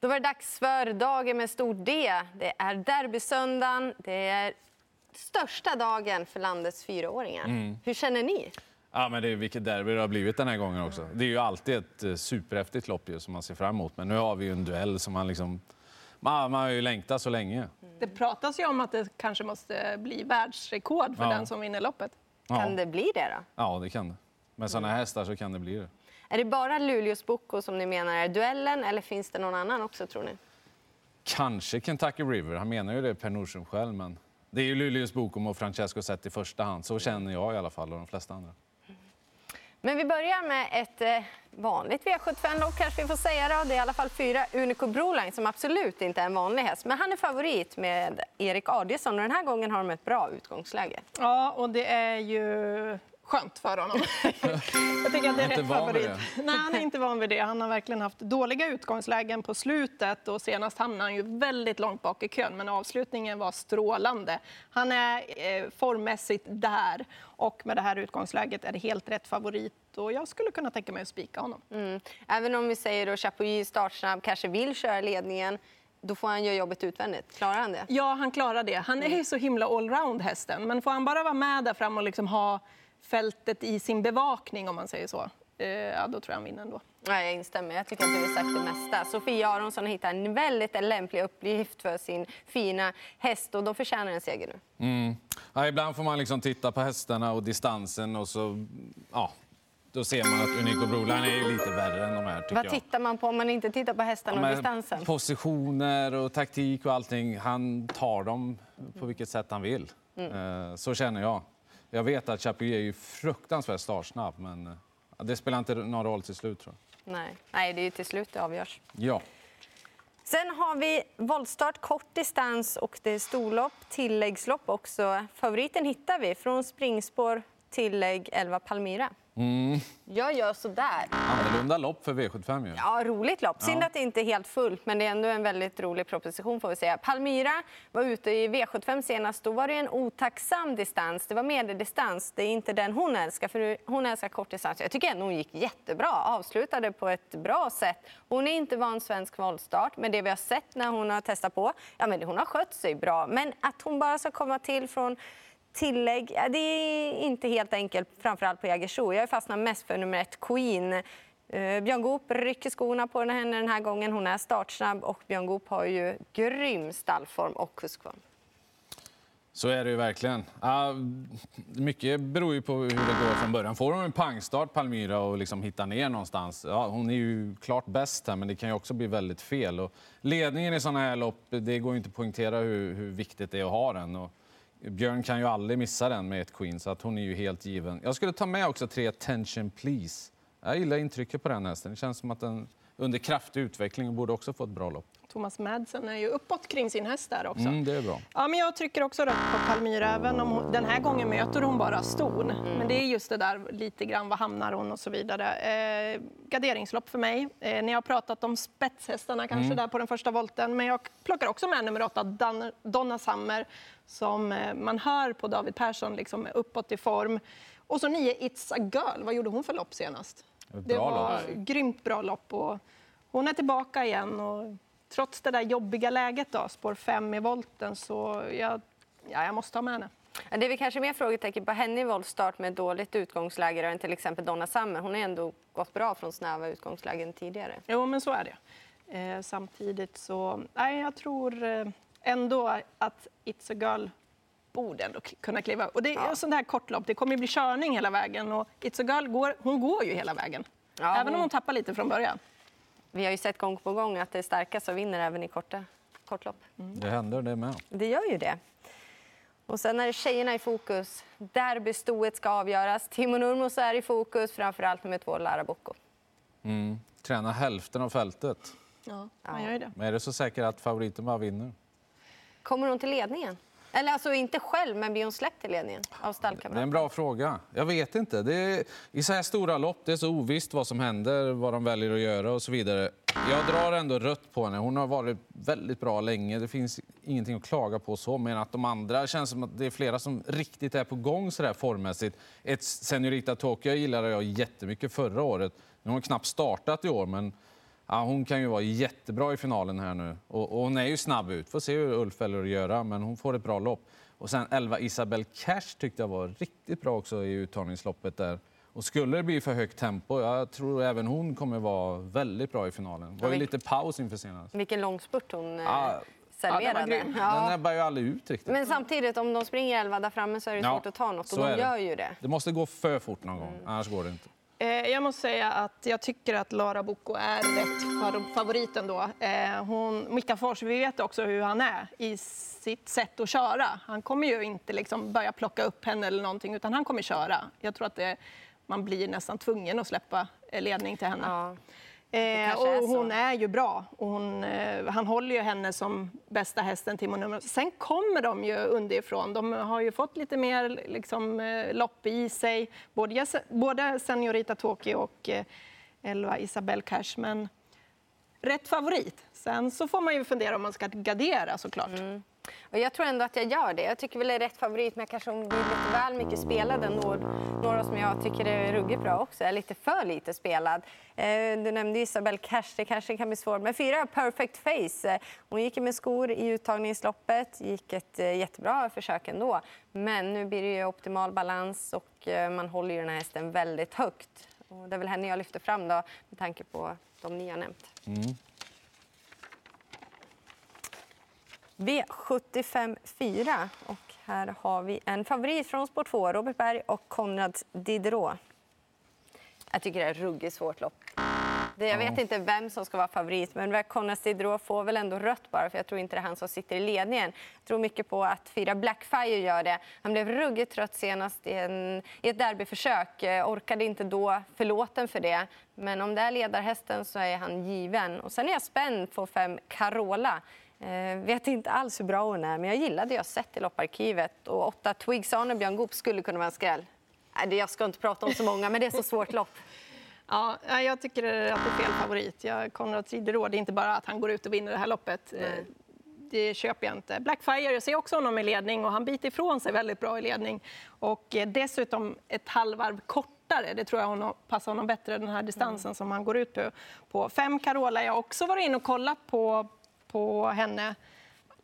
Då var det dags för dagen med stort D. Det är derbysöndagen. Det är största dagen för landets fyraåringar. Mm. Hur känner ni? Ja, men det är vilket derby det har blivit den här gången också. Det är ju alltid ett eh, superhäftigt lopp ju, som man ser fram emot. Men nu har vi ju en duell som man liksom... Man, man har ju längtat så länge. Det pratas ju om att det kanske måste bli världsrekord för Ja. den som vinner loppet. Kan Ja, det bli det då? ja det kan det. Med såna hästar så kan det bli det. Är det bara Luleås Boko som ni menar är duellen eller finns det någon annan också tror ni? Kanske Kentucky River. Han menar ju det, Per Nordström själv. Men det är ju Luleås Bokom och Francesco Zet i första hand. Så känner jag i alla fall och de flesta andra. Men vi börjar med ett eh, vanligt V75-lopp kanske vi får säga. Då. Det är i alla fall fyra Unico Broline som absolut inte är en vanlig häst. Men han är favorit med Erik Adielsson och den här gången har de ett bra utgångsläge. Ja, och det är ju skönt för honom. Jag tycker att det är rätt favorit. Nej, han är inte van vid det. Han har verkligen haft dåliga utgångslägen på slutet och senast hamnade han ju väldigt långt bak i kön, men avslutningen var strålande. Han är eh, formmässigt där och med det här utgångsläget är det helt rätt favorit och jag skulle kunna tänka mig att spika honom. Mm. Även om vi säger då Chapuis startsnabb kanske vill köra ledningen, då får han göra jobbet utvändigt. Klarar han det? Ja, han klarar det. Han är ju så himla allround hästen. Men får han bara vara med där fram och liksom ha fältet i sin bevakning om man säger så, eh, ja, då tror jag han vinner ändå. Nej, jag instämmer. Jag tycker att du har sagt det mesta. Sofia Aronsson har hittat en väldigt lämplig uppgift för sin fina häst och de förtjänar en seger nu. Mm. Ja, ibland får man liksom titta på hästarna och distansen och så... Ja, då ser man att Unico Broline är lite värre än de här, tycker Vad jag. tittar man på om man inte tittar på hästarna och Men distansen? Positioner och taktik och allting. Han tar dem på vilket sätt han vill. Mm. Eh, Så känner jag. Jag vet att Chapuis är ju fruktansvärt startsnabb, men eh, det spelar inte någon roll till slut. tror jag. Nej. Nej, det är ju till slut det avgörs. Ja. Sen har vi voltstart, kort distans och det är storlopp, tilläggslopp också. Favoriten hittar vi från springspår, tillägg 11 Palmyra. Mm. Jag gör så där. Annorlunda lopp för V75 ju. Ja, roligt lopp. Synd Ja. att det inte är helt fullt, men det är ändå en väldigt rolig proposition får vi säga. Palmyra var ute i V75 senast. Då var det en otacksam distans. Det var medeldistans. Det är inte den hon älskar, för hon älskar kortdistans. Jag tycker ändå hon gick jättebra. Avslutade på ett bra sätt. Hon är inte van svensk valstart, men det vi har sett när hon har testat på, ja men hon har skött sig bra. Men att hon bara ska komma till från tillägg, det är inte helt enkelt, framförallt på Jägersro. Jag fastnar mest för nummer ett, Queen. Eh, Björn Goop rycker skorna på henne den här gången. Hon är startsnabb och Björn Goop har ju grym stallform och kuskform. Så är det ju verkligen. Uh, mycket beror ju på hur det går från början. Får hon en pangstart, Palmyra, och liksom hittar ner någonstans. Ja, hon är ju klart bäst här, men det kan ju också bli väldigt fel. Och ledningen i sådana här lopp, det går ju inte att poängtera hur, hur viktigt det är att ha den. Och Björn kan ju aldrig missa den med ett Queen, så att hon är ju helt given. Jag skulle ta med också tre Attention Please. Jag gillar intrycket på den hästen. Det känns som att den under kraftig utveckling borde också få ett bra lopp. Thomas Madsen är ju uppåt kring sin häst där också. Mm, det är bra. Ja, men jag trycker också rött på Palmyra, även om hon, den här gången möter hon bara ston. Men det är just det där lite grann, var hamnar hon och så vidare. Eh, garderingslopp för mig. Eh, ni har pratat om spetshästarna kanske där på den första volten, men jag plockar också med nummer åtta, Dan- Donna Summer, som eh, man hör på David Persson liksom är uppåt i form. Och så nio It's a Girl, vad gjorde hon för lopp senast? Ett Det bra var lopp. grymt bra lopp och hon är tillbaka igen. Och trots det där jobbiga läget, då, spår fem i volten, så jag, ja, jag måste ha med henne. Det är väl kanske mer frågetecken på henne i voltstart med dåligt utgångsläge än till exempel Donna Summer. Hon har ändå gått bra från snäva utgångslägen tidigare. Jo, men så är det. Eh, samtidigt så... Nej, jag tror eh, ändå att It's a Girl borde ändå kunna kliva. Och det är Ja. sånt här kortlopp. Det kommer ju bli körning hela vägen. Och It's a Girl går, hon går ju hela vägen. Ja, Även hon- om hon tappar lite från början. Vi har ju sett gång på gång att det är starka som vinner även i korta, kortlopp. Det händer det med. Det gör ju det. Och sen är det tjejerna i fokus. Derbystoet ska avgöras. Timo Nurmos är i fokus, framförallt nummer två, Lara Bocco. Mm. Tränar hälften av fältet. Ja, man gör det. Men är det så säkert att favoriten bara vinner? Kommer hon till ledningen? Eller alltså inte själv, men blir hon släppt i ledningen av stallkamraten? Det är en bra fråga. Jag vet inte. Det är, I så här stora lopp det är så ovisst vad som händer, vad de väljer att göra och så vidare. Jag drar ändå rött på henne. Hon har varit väldigt bra länge. Det finns ingenting att klaga på så. Men att de andra känns som att det är flera som riktigt är på gång så där formmässigt. Ett Senorita Tokyo gillade jag jättemycket förra året. Nu har hon knappt startat i år, men Ja, hon kan ju vara jättebra i finalen här nu. Och, och hon är ju snabb ut. Får se hur Ulf väljer att göra, men hon får ett bra lopp. Och sen 11 Isabel Cash tyckte jag var riktigt bra också i uttagningsloppet där. Och skulle det bli för högt tempo, jag tror även hon kommer vara väldigt bra i finalen. Det var ju lite paus inför senast. Vilken lång spurt hon eh, Ja. serverade. grym. Den näbbar ju aldrig ut riktigt. Men samtidigt, om de springer 11 där framme så är det Ja, svårt att ta något. Och de det. gör ju det. Det måste gå för fort någon gång, annars går det inte. Eh, jag måste säga att jag tycker att Lara Bocco är rätt favorit ändå. Eh, hon, Mika Fors, vi vet också hur han är i sitt sätt att köra. Han kommer ju inte liksom börja plocka upp henne eller någonting, utan han kommer köra. Jag tror att det, man blir nästan tvungen att släppa ledning till henne. Ja. Eh, och hon är ju bra. Och hon, eh, han håller ju henne som bästa hästen till nummer. Sen kommer de ju underifrån. De har ju fått lite mer liksom, eh, lopp i sig. Både, både Senorita Toki och eh, Elva Isabel Cash. Men rätt favorit. Sen så får man ju fundera om man ska gardera såklart. Mm. Och jag tror ändå att jag gör det. Jag tycker väl det är rätt favorit, men jag kanske blir lite väl mycket spelad. Några som jag tycker är ruggigt bra också är lite för lite spelad. Eh, du nämnde Isabel Cash, det kanske kan bli svårt. Men fyra, Perfect Face. Hon gick med skor i uttagningsloppet, gick ett eh, jättebra försök ändå. Men nu blir det ju optimal balans och eh, man håller ju den här hästen väldigt högt. Och det är väl henne jag lyfter fram då, med tanke på de ni har nämnt. Mm. V75 4. Och här har vi en favorit från spår 2, Robert Berg och Konrad Diderot. Jag tycker det är ett ruggigt svårt lopp. Jag vet inte vem som ska vara favorit, men Konrad Diderot får väl ändå rött bara, för jag tror inte det är han som sitter i ledningen. Jag tror mycket på att fyra Blackfire gör det. Han blev ruggigt trött senast i, en, i ett derbyförsök. Eh, Orkade inte då, förlåten för det. Men om det är ledarhästen så är han given. Och sen är jag spänd på fem Carola. Eh, vet inte alls hur bra hon är, men jag gillar det jag sett i lopparkivet. Och åtta Twigs Arne Björn Goop skulle kunna vara en skräll. Nej, det- Jag ska inte prata om så många, men det är så svårt lopp. Ja, nej, jag tycker att det är fel favorit. Jag, Konrad Triderot, det är inte bara att han går ut och vinner det här loppet. Eh, Det köper jag inte. Blackfire, jag ser också honom i ledning och han biter ifrån sig väldigt bra i ledning. Och eh, dessutom ett halvvarv kortare. Det tror jag honom, passar honom bättre, den här distansen som han går ut på. på. Fem Carola, jag har också varit inne och kollat på, på henne.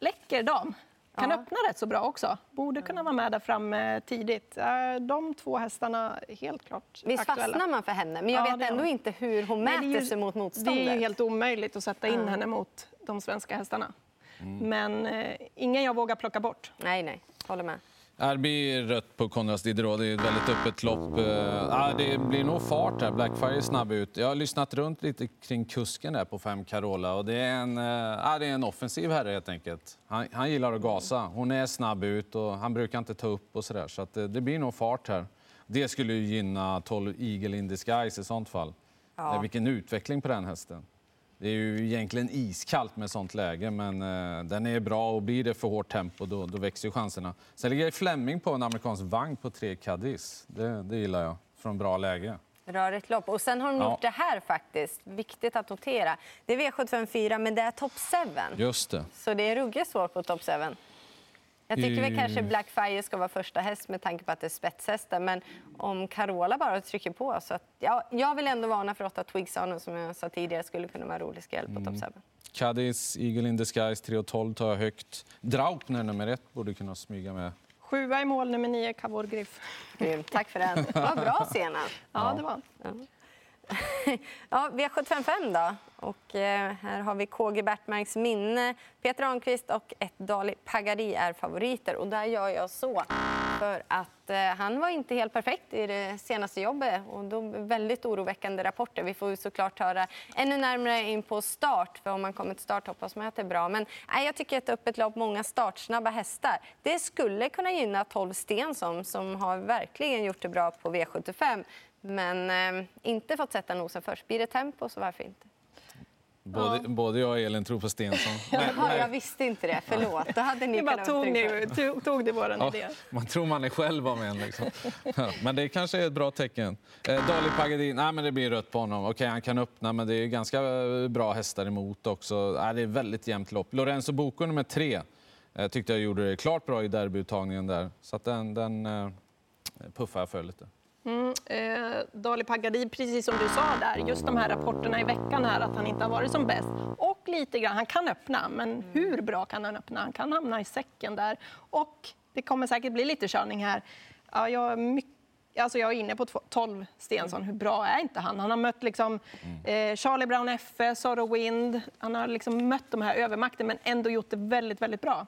Läcker dam. Kan Ja. öppna rätt så bra också. Borde kunna vara med där framme tidigt. Eh, De två hästarna helt klart Visst aktuella. fastnar man för henne, men jag Ja, vet det ändå inte hur hon Nej, mäter det ju- sig mot Det motståndet. är ju helt omöjligt att sätta in Ja. henne mot de svenska hästarna. Mm. Men eh, ingen jag vågar plocka bort. Nej, nej. Håller med. Det blir rött på Konrads Diderot. Det är ett väldigt öppet lopp. Eh, det blir nog fart här. Blackfire är snabb ut. Jag har lyssnat runt lite kring kusken där på fem Carola. Och det, är en, eh, det är en offensiv herre helt enkelt. Han, han gillar att gasa. Hon är snabb ut och han brukar inte ta upp och sådär. Så att det, det blir nog fart här. Det skulle ju gynna 12 Eagle in disguise i sånt fall. Ja. Eh, Vilken utveckling på den hästen. Det är ju egentligen iskallt med sånt läge, men eh, den är bra och blir det för hårt tempo då, då växer ju chanserna. Sen ligger Fleming på en amerikansk vagn på tre Cadiz. Det, det gillar jag, från bra läge. Rörigt lopp. Och sen har hon Ja. gjort det här faktiskt. Viktigt att notera. Det är V754, men det är top 7. Just det. Så det är ruggigt svårt på top 7. Jag tycker väl Mm. kanske Blackfire ska vara första häst med tanke på att det är spetshästar. Men om Carola bara trycker på så att, ja, jag vill ändå varna för åtta Twigs Arne, som jag sa tidigare skulle kunna vara rolig skräll på top 7. Cadiz, Eagle in disguise, 3 och 12 tar jag högt. Draupner nummer ett borde kunna smyga med. Sjua i mål, nummer nio, Cavour Griff. Tack för den. Det var bra senast. Ja, det var Ja, V755 då. Och, eh, här har vi KG Bertmarks minne, Peter Ahnqvist och ett Dali Pagari är favoriter. Och där gör jag så för att eh, han var inte helt perfekt i det senaste jobbet. Och då väldigt oroväckande rapporter. Vi får såklart höra ännu närmare in på start. För om man kommer till start hoppas man att det är bra. Men nej, jag tycker ett öppet lopp, många startsnabba hästar. Det skulle kunna gynna 12 Stensson som har verkligen gjort det bra på V75. Men eh, inte fått sätta nosen först. Blir det tempo så varför inte? Både, både jag och Elin tror på Stensson. Men- Jaha, jag visste inte det. Förlåt. Då hade ni bara tog, ni, det. tog, tog det våran Ja, idé. man tror man är själv om en. Liksom. Ja, Men det kanske är ett bra tecken. Eh, Dali Pagadi, nej men det blir rött på honom. Okej, han kan öppna, men det är ganska eh, bra hästar emot också. Nej, det är väldigt jämnt lopp. Lorenzo Boko nummer tre eh, tyckte jag gjorde det klart bra i derbyuttagningen där. Så att den, den eh, puffar jag för lite. Mm, eh, Dali Pagadi, precis som du sa där, just de här rapporterna i veckan här att han inte har varit som bäst. Och lite grann, han kan öppna, men hur bra kan han öppna? Han kan hamna i säcken där. Och det kommer säkert bli lite körning här. Ja, jag, är mycket, alltså jag är inne på 12 Stensson, hur bra är inte han? Han har mött liksom, eh, Charlie Brown FS, Sorrow Wind, han har liksom mött de här övermakten men ändå gjort det väldigt, väldigt bra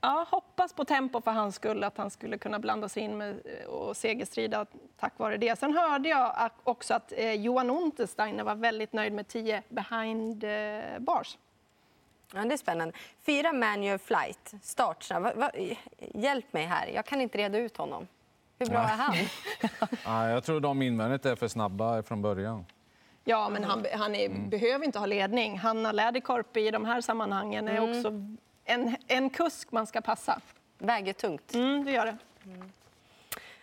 ja, hoppas på tempo för hans skull, att han skulle kunna blanda sig in med, och segerstrida tack vare det. Sen hörde jag också att eh, Johan Untersteiner var väldigt nöjd med 10 behind eh, bars. Ja, det är spännande. Fyra manual flight, startsnabb. Hjälp mig här, jag kan inte reda ut honom. Hur bra är han? ja, jag tror de invändigt är för snabba från början. Ja, men han, han är, mm. behöver inte ha ledning. Hanna Läderkorpi i de här sammanhangen är mm. också en, en kusk man ska passa. Väger tungt. Mm, det gör det. Mm.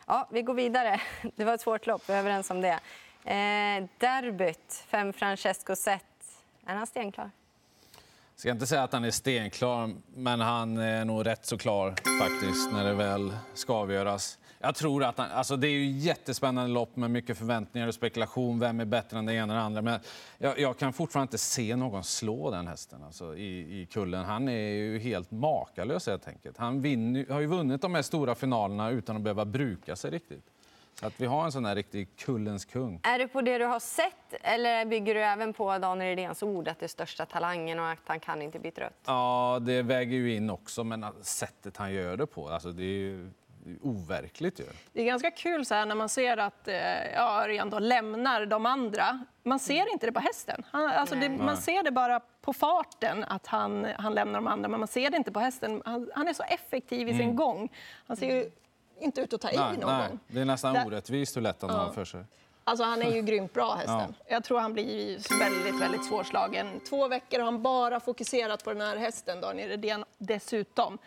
Ja, vi går vidare. Det var ett svårt lopp, vi är överens om det. Eh, derbyt, fem Francesco Zet. Är han stenklar? Jag ska inte säga att han är stenklar, men han är nog rätt så klar faktiskt när det väl ska avgöras. Jag tror att han, alltså det är ju jättespännande lopp med mycket förväntningar och spekulation. Vem är bättre än det ena eller andra? Men jag, jag kan fortfarande inte se någon slå den hästen alltså, i, i kullen. Han är ju helt makalös helt enkelt. Han vinner, har ju vunnit de här stora finalerna utan att behöva bruka sig riktigt. Så att vi har en sån här riktig kullens kung. Är det på det du har sett eller bygger du även på Daniel Redéns ord att det är största talangen och att han kan inte bli trött? Ja, det väger ju in också, men sättet han gör det på, alltså det är ju overkligt ju. Det är ganska kul så här när man ser att eh, ja, Örjan då lämnar de andra. Man ser inte det på hästen. Han, alltså det, man ser det bara på farten att han, han lämnar de andra, men man ser det inte på hästen. Han, han är så effektiv i sin mm. gång. Han ser ju inte ut att ta i nej, någon nej. gång. Det är nästan orättvist hur lätt han ja. har för sig. Alltså han är ju grymt bra hästen. Ja. Jag tror han blir väldigt, väldigt svårslagen. Två veckor har han bara fokuserat på den här hästen, Daniel Redén dessutom.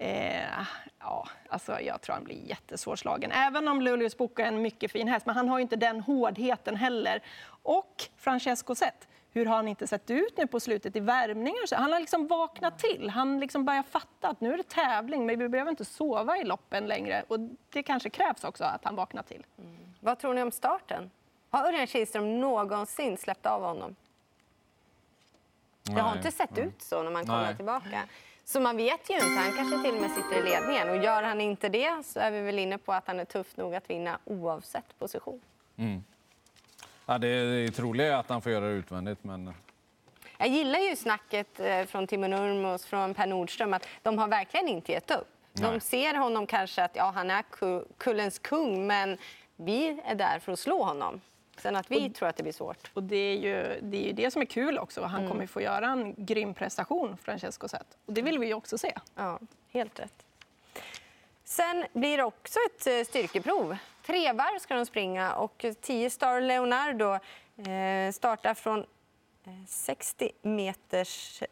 Eh, ja, alltså jag tror han blir jättesvårslagen. Även om Luleås Boka är en mycket fin häst, men han har inte den hårdheten heller. Och Francesco Zet, hur har han inte sett ut nu på slutet i värmningar? Han har liksom vaknat till. Han liksom börjar fatta att nu är det tävling, men vi behöver inte sova i loppen längre. Och det kanske krävs också att han vaknar till. Mm. Vad tror ni om starten? Har Örjan Kihlström någonsin släppt av honom? Nej. Det har inte sett ut så när man kollar Nej. tillbaka. Så man vet ju inte. Han kanske till och med sitter i ledningen. Och gör han inte det så är vi väl inne på att han är tuff nog att vinna oavsett position. Mm. Ja, det är troliga att han får göra det utvändigt, men... Jag gillar ju snacket eh, från Timo Nurmos, från Per Nordström, att de har verkligen inte gett upp. Nej. De ser honom kanske att ja, han är kullens kung, men vi är där för att slå honom. Sen att vi och, tror att det blir svårt. Och det är ju det, är ju det som är kul också. Han mm. kommer få göra en grym prestation, Francesco Zet. Och det vill vi ju också se. Ja, helt rätt. Sen blir det också ett eh, styrkeprov. Tre varv ska de springa och 10 Star Leonardo eh, startar från 60 eh, meters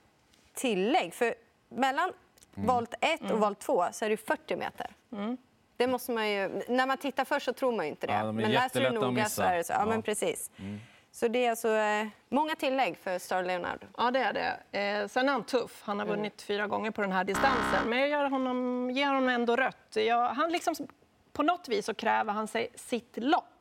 tillägg. För mellan mm. volt 1 och mm. volt 2 så är det 40 meter. Mm. Det måste man ju, när man tittar först så tror man inte det. Ja, men läser du noga så är det så. Ja, ja. Men precis. Mm. Så det är alltså eh, många tillägg för Star Leonardo. Ja, det är det. Eh, sen är han tuff. Han har mm. vunnit fyra gånger på den här distansen. Men jag ger honom, ger honom ändå rött. Jag, han liksom, på något vis så kräver han sig sitt lopp.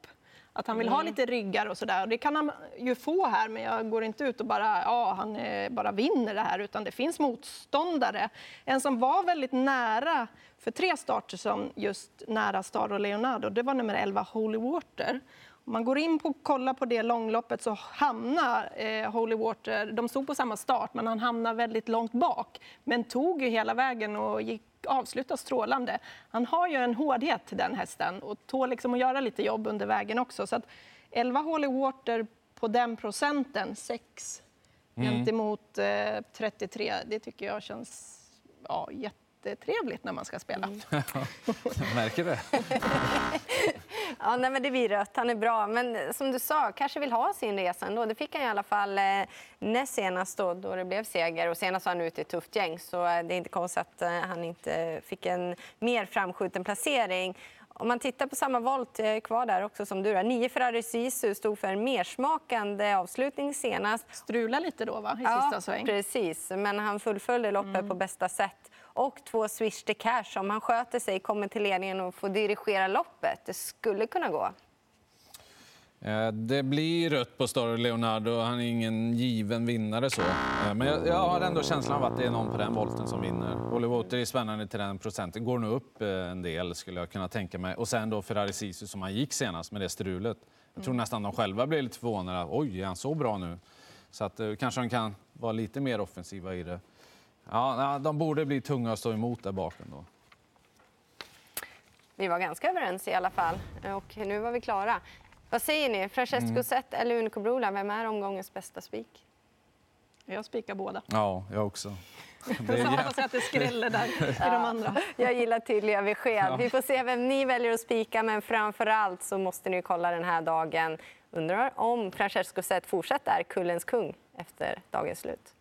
Att han vill ha mm. lite ryggar och sådär. Det kan han ju få här, men jag går inte ut och bara, ja, han eh, bara vinner det här, utan det finns motståndare. En som var väldigt nära för tre starter som just nära Star och Leonardo, det var nummer 11 Holy Water. Om man går in och kollar på det långloppet så hamnar eh, Holy Water, de stod på samma start, men han hamnar väldigt långt bak. Men tog ju hela vägen och gick avsluta strålande. Han har ju en hårdhet till den hästen och tål liksom att göra lite jobb under vägen också. Så att 11 Holy Water på den procenten, 6 mm. gentemot eh, 33, det tycker jag känns ja, jätte jättetrevligt när man ska spela. Mm. jag märker det. ja, nej, men det blir rött. Han är bra. Men som du sa, kanske vill ha sin resa ändå. Det fick han i alla fall eh, näst senast då, då det blev seger. Och senast var han ute i ett tufft gäng, så eh, det är inte konstigt att eh, han inte fick en mer framskjuten placering. Om man tittar på samma volt, är kvar där också som du. Nio Ferrari Sisu stod för en mersmakande avslutning senast. Strula lite då va, i ja, sista sväng? precis. Men han fullföljde loppet mm. på bästa sätt och två Swish the Cash. Om han sköter sig, kommer till ledningen och får dirigera loppet. Det skulle kunna gå. Eh, det blir rött på Story Leonardo. Han är ingen given vinnare. så. Eh, men jag, jag har ändå känslan av att det är någon på den volten som vinner. Oliver Water är spännande till den procenten. Går nog upp eh, en del skulle jag kunna tänka mig. Och sen då Ferrari Sisu som han gick senast med det strulet. Jag tror nästan de själva blev lite förvånade. Oj, är han så bra nu? Så att, kanske de kan vara lite mer offensiva i det. Ja, de borde bli tunga att stå emot där bakom. Då. Vi var ganska överens i alla fall. Och nu var vi klara. Vad säger ni? Francesco mm. Zet eller Unico Brola? Vem är omgångens bästa spik? Jag spikar båda. Ja, jag också. Det är... Hoppas jag att det skräller där i ja. de andra. Jag gillar tydliga besked. Ja. Vi får se vem ni väljer att spika, men framför allt så måste ni kolla den här dagen. Undrar om Francesco Zet fortsatt är kullens kung efter dagens slut.